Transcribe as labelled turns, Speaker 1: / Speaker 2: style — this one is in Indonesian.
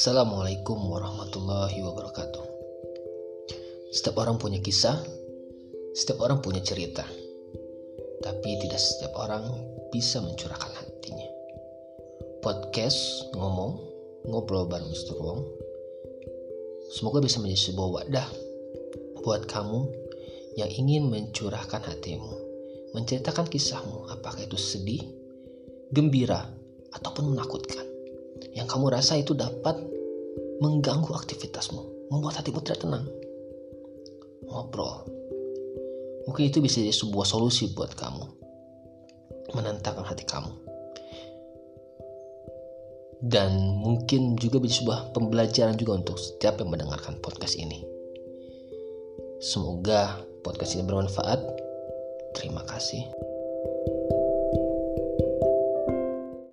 Speaker 1: Assalamualaikum warahmatullahi wabarakatuh. Setiap orang punya kisah, setiap orang punya cerita, tapi tidak setiap orang bisa mencurahkan hatinya. Podcast ngomong, ngobrol bareng Mr. Wong. Semoga bisa menjadi sebuah wadah buat kamu yang ingin mencurahkan hatimu, menceritakan kisahmu, apakah itu sedih, gembira, ataupun menakutkan. Yang kamu rasa itu dapat mengganggu aktivitasmu, membuat hatimu tidak tenang. Ngobrol. Mungkin itu bisa jadi sebuah solusi buat kamu. Menantangkan hati kamu. Dan mungkin juga bisa sebuah pembelajaran juga untuk setiap yang mendengarkan podcast ini. Semoga podcast ini bermanfaat. Terima kasih.